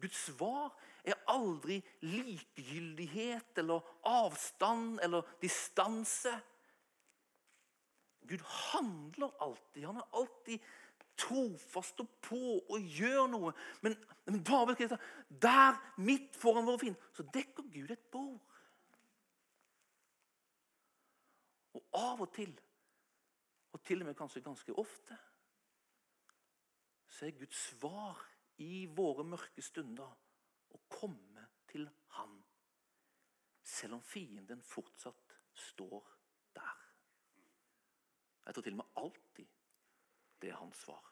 Guds svar er aldri likegyldighet eller avstand eller distanse. Gud handler alltid. Han er alltid trofast og på og gjør noe. Men, men David, der midt foran våre fiender så dekker Gud et bord. Og av og til, og til og med kanskje ganske ofte, så er Guds svar i våre mørke stunder å komme til Han, selv om fienden fortsatt står der. Jeg tror til og med alltid det er hans svar.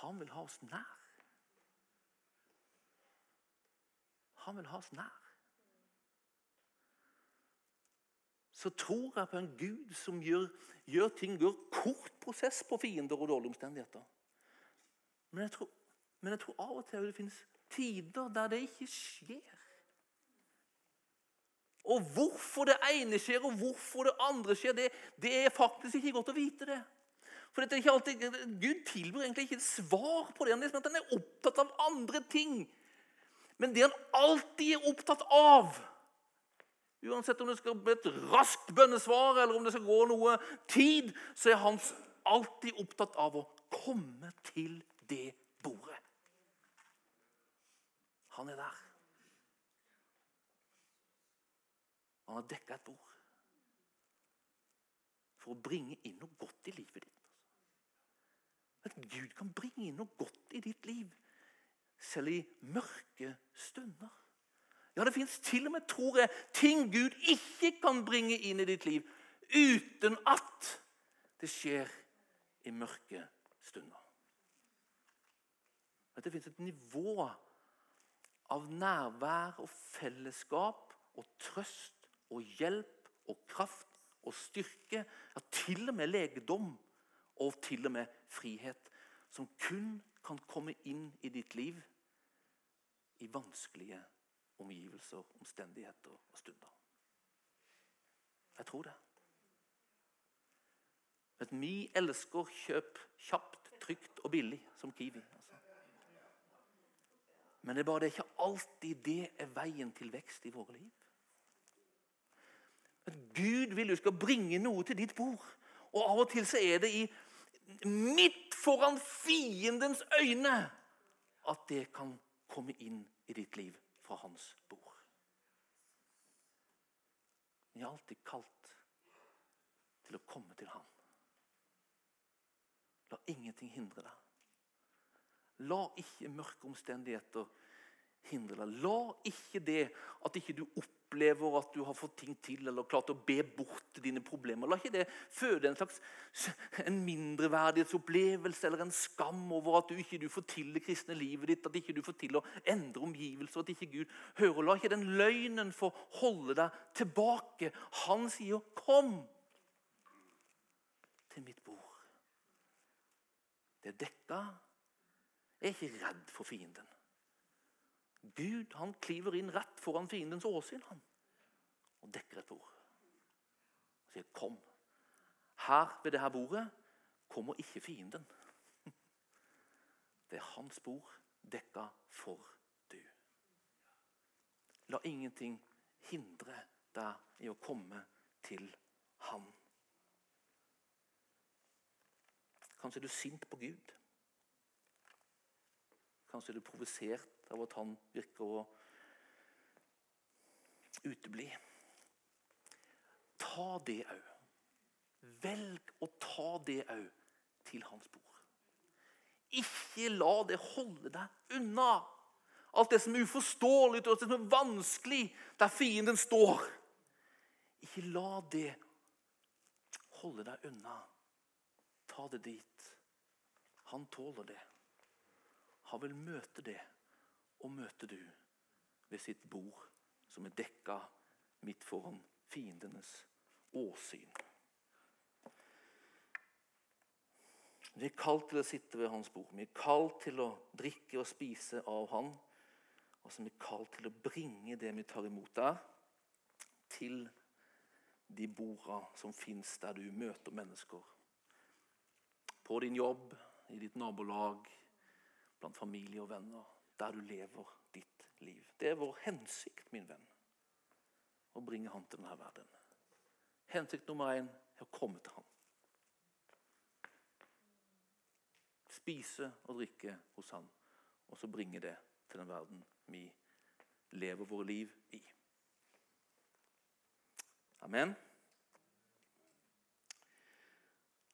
Han vil ha oss nær. Han vil ha oss nær. Så tror jeg på en Gud som gjør, gjør ting, gjør kort prosess på fiender og dårlige omstendigheter. Men jeg tror, men jeg tror av og til det finnes tider der det ikke skjer. Og hvorfor det ene skjer, og hvorfor det andre skjer, det, det er faktisk ikke godt å vite. det. For det er ikke alltid, Gud tilbyr egentlig ikke et svar på det. Han er opptatt av andre ting. Men det han alltid er opptatt av, Uansett om det skal bli et raskt bønnesvar eller om det skal gå noe tid, så er han alltid opptatt av å komme til det bordet. Han er der. Han har dekka et bord for å bringe inn noe godt i livet ditt. At Gud kan bringe inn noe godt i ditt liv, selv i mørke stunder. Ja, det fins til og med, tror jeg, ting Gud ikke kan bringe inn i ditt liv uten at det skjer i mørke stunder. At det fins et nivå av nærvær og fellesskap og trøst og hjelp og kraft og styrke, ja, til og med legedom og til og med frihet, som kun kan komme inn i ditt liv i vanskelige tider omgivelser, omstendigheter og stunder. Jeg tror det. Men vi elsker kjøp kjapt, trygt og billig, som Kiwi. Altså. Men det er bare det er ikke alltid det er veien til vekst i våre liv. Men Gud vil du skal bringe noe til ditt bord. Og av og til så er det i midt foran fiendens øyne at det kan komme inn i ditt liv fra hans bord. Vi er alltid kalt til å komme til ham. La ingenting hindre deg. La ikke mørke omstendigheter hindre deg. La ikke det at ikke du opplever at du har fått ting til eller klart å be bort dine problemer. La ikke det føde en slags en mindreverdighetsopplevelse eller en skam over at du ikke du får til det kristne livet ditt, at ikke du får til å endre omgivelser, at ikke Gud hører. La ikke den løgnen få holde deg tilbake. Han sier 'kom til mitt bord'. Det er dekka. Jeg er ikke redd for fienden. Gud han kliver inn rett foran fiendens åsyn han, og dekker et bord. Og sier, 'Kom.' Her ved dette bordet kommer ikke fienden. Det er hans bord dekka for du. La ingenting hindre deg i å komme til ham. Kanskje er du sint på Gud. Kanskje er du provosert av at han virker å utebli. Ta det òg. Velg å ta det òg til hans bord. Ikke la det holde deg unna. Alt det som er uforståelig og vanskelig der fienden står. Ikke la det holde deg unna. Ta det dit. Han tåler det. Han vil møte det, og møter du ved sitt bord, som er dekka midt foran fiendenes åsyn. Vi er kalt til å sitte ved hans bord. Vi er kalt til å drikke og spise av han. Og så er vi kalt til å bringe det vi tar imot der, til de borda som fins der du møter mennesker. På din jobb, i ditt nabolag, blant familie og venner. Der du lever ditt liv. Det er vår hensikt, min venn, å bringe han til denne verden. Hensikt nummer én er å komme til han. Spise og drikke hos han, og så bringe det til den verden vi lever våre liv i. Amen.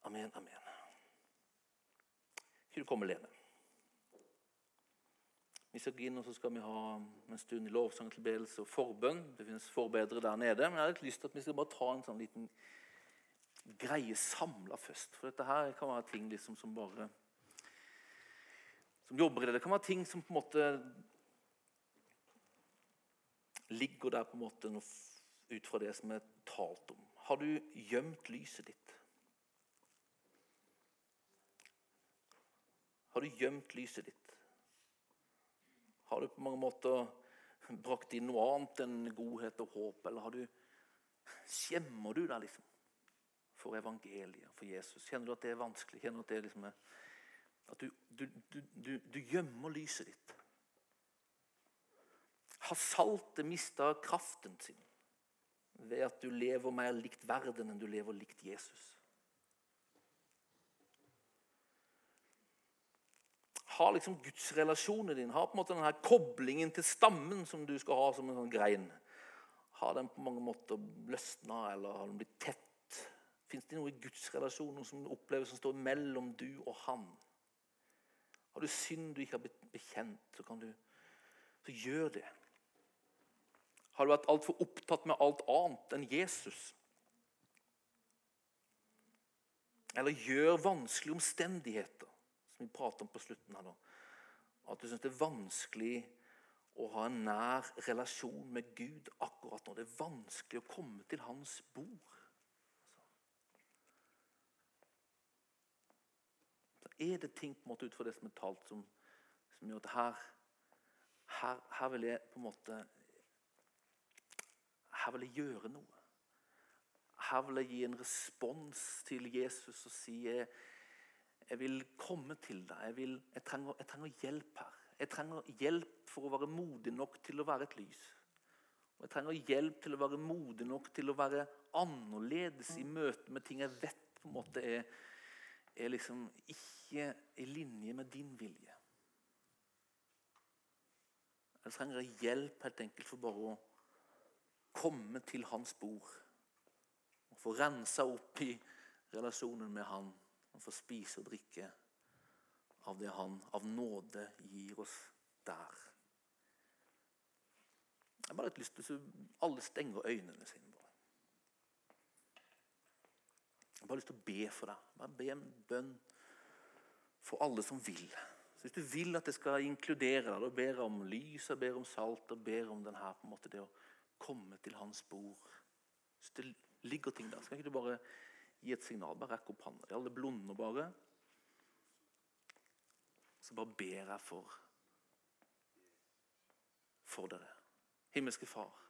Amen, amen. Ikke du komme alene. Vi skal inn og så skal vi ha en stund i lovsang, tilbedelse og forbønn. Det finnes forbedre der nede. Men jeg har litt lyst til at vi skal bare ta en sånn liten greie samla først. For dette her kan være ting liksom som bare Som jobber i det. Det kan være ting som på en måte ligger der på en måte ut fra det som er talt om. Har du gjemt lyset ditt? Har du gjemt lyset ditt? Har du på mange måter brakt inn noe annet enn godhet og håp? Eller du, skjemmer du deg liksom for evangeliet, for Jesus? Kjenner du at det er vanskelig? Kjenner du At liksom er, at du, du, du gjemmer lyset ditt? Har saltet mista kraften sin ved at du lever mer likt verden enn du lever likt Jesus? Har liksom gudsrelasjonen din, har på en måte denne koblingen til stammen som du skal ha som en sånn grein, har den på mange måter løsna, eller har den blitt tett? Fins det noe i gudsrelasjonen som du opplever som står mellom du og han? Har du synd du ikke har blitt bekjent, så du så gjør det. Har du vært altfor opptatt med alt annet enn Jesus? Eller gjør vanskelige omstendigheter, som vi prater om på slutten her nå. At du syns det er vanskelig å ha en nær relasjon med Gud akkurat nå. Det er vanskelig å komme til hans bord. Så er det ting på en måte ut fra det som er talt, som, som gjør at her, her, her vil jeg på en måte her vil jeg gjøre noe. Her vil jeg gi en respons til Jesus og si jeg, jeg vil komme til deg. Jeg, vil, jeg, trenger, jeg, trenger, hjelp her. Jeg trenger hjelp for å være modig nok til å være et lys. Og Jeg trenger hjelp til å være modig nok til å være annerledes i møte med ting jeg vet på en måte er, er liksom ikke i linje med din vilje. Jeg trenger hjelp helt enkelt for bare å komme til hans bord. Og få rensa opp i relasjonen med han. Og få spise og drikke av det han av nåde gir oss der. Jeg har bare litt lyst til at alle stenger øynene sine. bare. Jeg har bare lyst til å be for deg. Bare be en bønn for alle som vil. Så Hvis du vil at det skal inkludere deg, da ber om lys, jeg ber om salt og ber om den på en måte det å komme til hans bord. Hvis det ligger ting der, skal ikke du bare gi et signal? Bare rekk opp hånda. Alle blunder bare. Så bare ber jeg for for dere. Himmelske Far.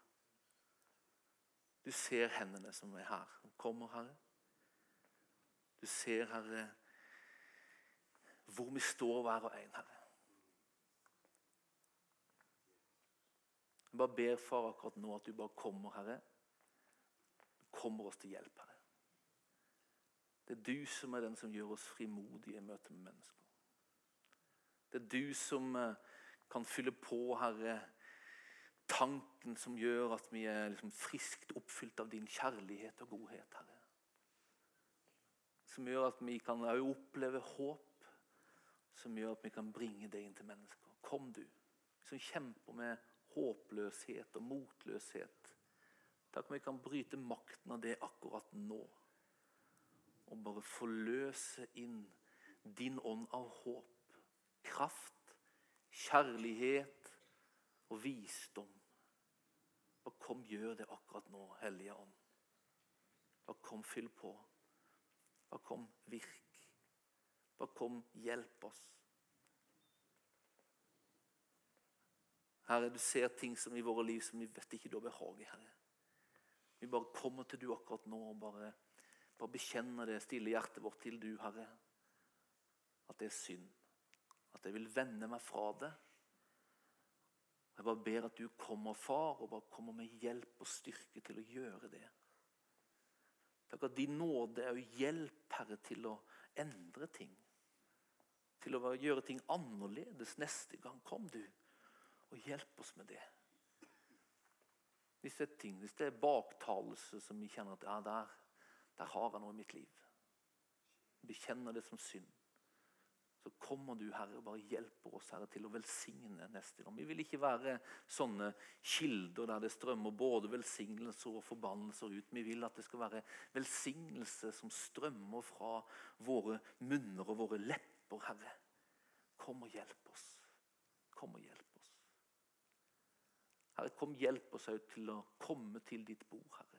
Du ser hendene som er her. Som kommer, Herre. Du ser, Herre, hvor vi står hver og en, Herre. Jeg bare ber, far, akkurat nå at du bare kommer, Herre. Du kommer oss til hjelp, Herre. Det er du som er den som gjør oss frimodige i møte med mennesker. Det er du som eh, kan fylle på, Herre, tanken som gjør at vi er liksom friskt oppfylt av din kjærlighet og godhet, Herre. Som gjør at vi kan oppleve håp, som gjør at vi kan bringe det inn til mennesker. Kom, du, som kjemper med håpløshet og motløshet. Takk om vi kan bryte makten av det akkurat nå. Og bare forløse inn din ånd av håp, kraft, kjærlighet og visdom. Og kom, gjør det akkurat nå, Hellige Ånd. Bare kom, fyll på. Bare kom, virk. Bare kom, hjelp oss. Herre, du ser ting som i våre liv som vi vet ikke du har behag i, Herre. Vi bare kommer til du akkurat nå og bare, bare bekjenner det stille hjertet vårt til du, Herre. At det er synd. At jeg vil vende meg fra det. Jeg bare ber at du kommer, far, og bare kommer med hjelp og styrke til å gjøre det. Takk at din nåde er jo hjelp, Herre, til å endre ting. Til å gjøre ting annerledes neste gang. Kom, du og hjelp oss med det. Hvis det er ting, hvis det er baktalelse som vi kjenner at ja, der, der har jeg noe i mitt liv. Vi kjenner det som synd. Så kommer du, Herre, og bare hjelper oss Herre, til å velsigne neste gang. Vi vil ikke være sånne kilder der det strømmer både velsignelser og forbannelser ut. Vi vil at det skal være velsignelse som strømmer fra våre munner og våre lepper, Herre. Kom og hjelp oss. Kom og hjelp. oss. Herre, kom hjelp oss til å komme til ditt bord, Herre.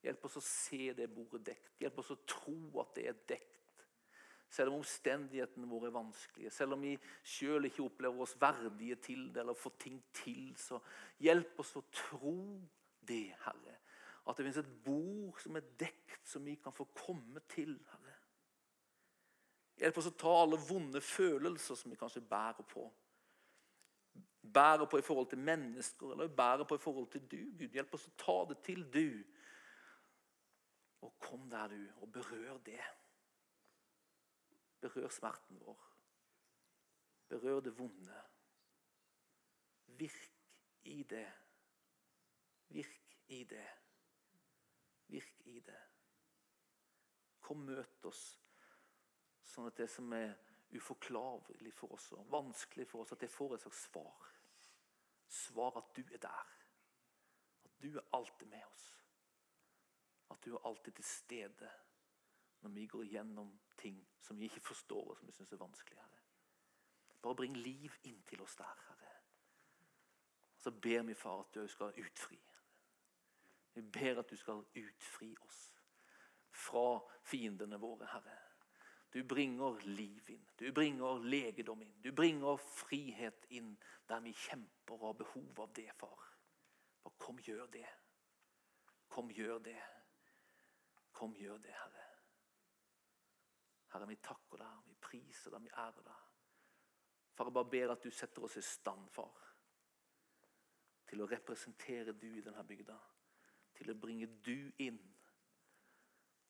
Hjelp oss å se det bordet dekt. Hjelp oss å tro at det er dekt. Selv om omstendighetene våre er vanskelige, selv om vi sjøl ikke opplever oss verdige til det, eller får ting til, så hjelp oss å tro det, Herre. At det finnes et bord som er dekt, som vi kan få komme til, Herre. Hjelp oss å ta alle vonde følelser som vi kanskje bærer på bærer på i forhold til mennesker eller bærer på i forhold til du. Gud, hjelp oss å ta det til du. Og kom der, du, og berør det. Berør smerten vår. Berør det vonde. Virk i det. Virk i det. Virk i det. Kom, møt oss sånn at det som er uforklarlig for oss og vanskelig for oss, at det får et slags svar. Svar at du er der. At du er alltid med oss. At du er alltid til stede når vi går gjennom ting som vi ikke forstår og som vi syns er vanskelig. Herre. Bare bring liv inn til oss der, Herre. Og så ber vi, far, at du skal utfri. Vi ber at du skal utfri oss fra fiendene våre, Herre. Du bringer liv inn. Du bringer legedom inn. Du bringer frihet inn der vi kjemper og har behov av det, far. Bare kom, gjør det. Kom, gjør det. Kom, gjør det, Herre. Herre, vi takker deg, vi priser deg, vi ærer deg. Far, jeg bare ber at du setter oss i stand, far, til å representere du i denne bygda. Til å bringe du inn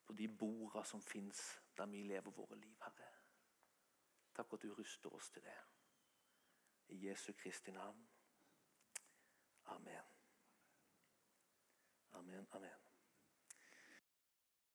på de borda som fins der vi lever våre liv, Herre. Takk at du ruster oss til det. I Jesu Kristi navn. Amen. Amen, amen.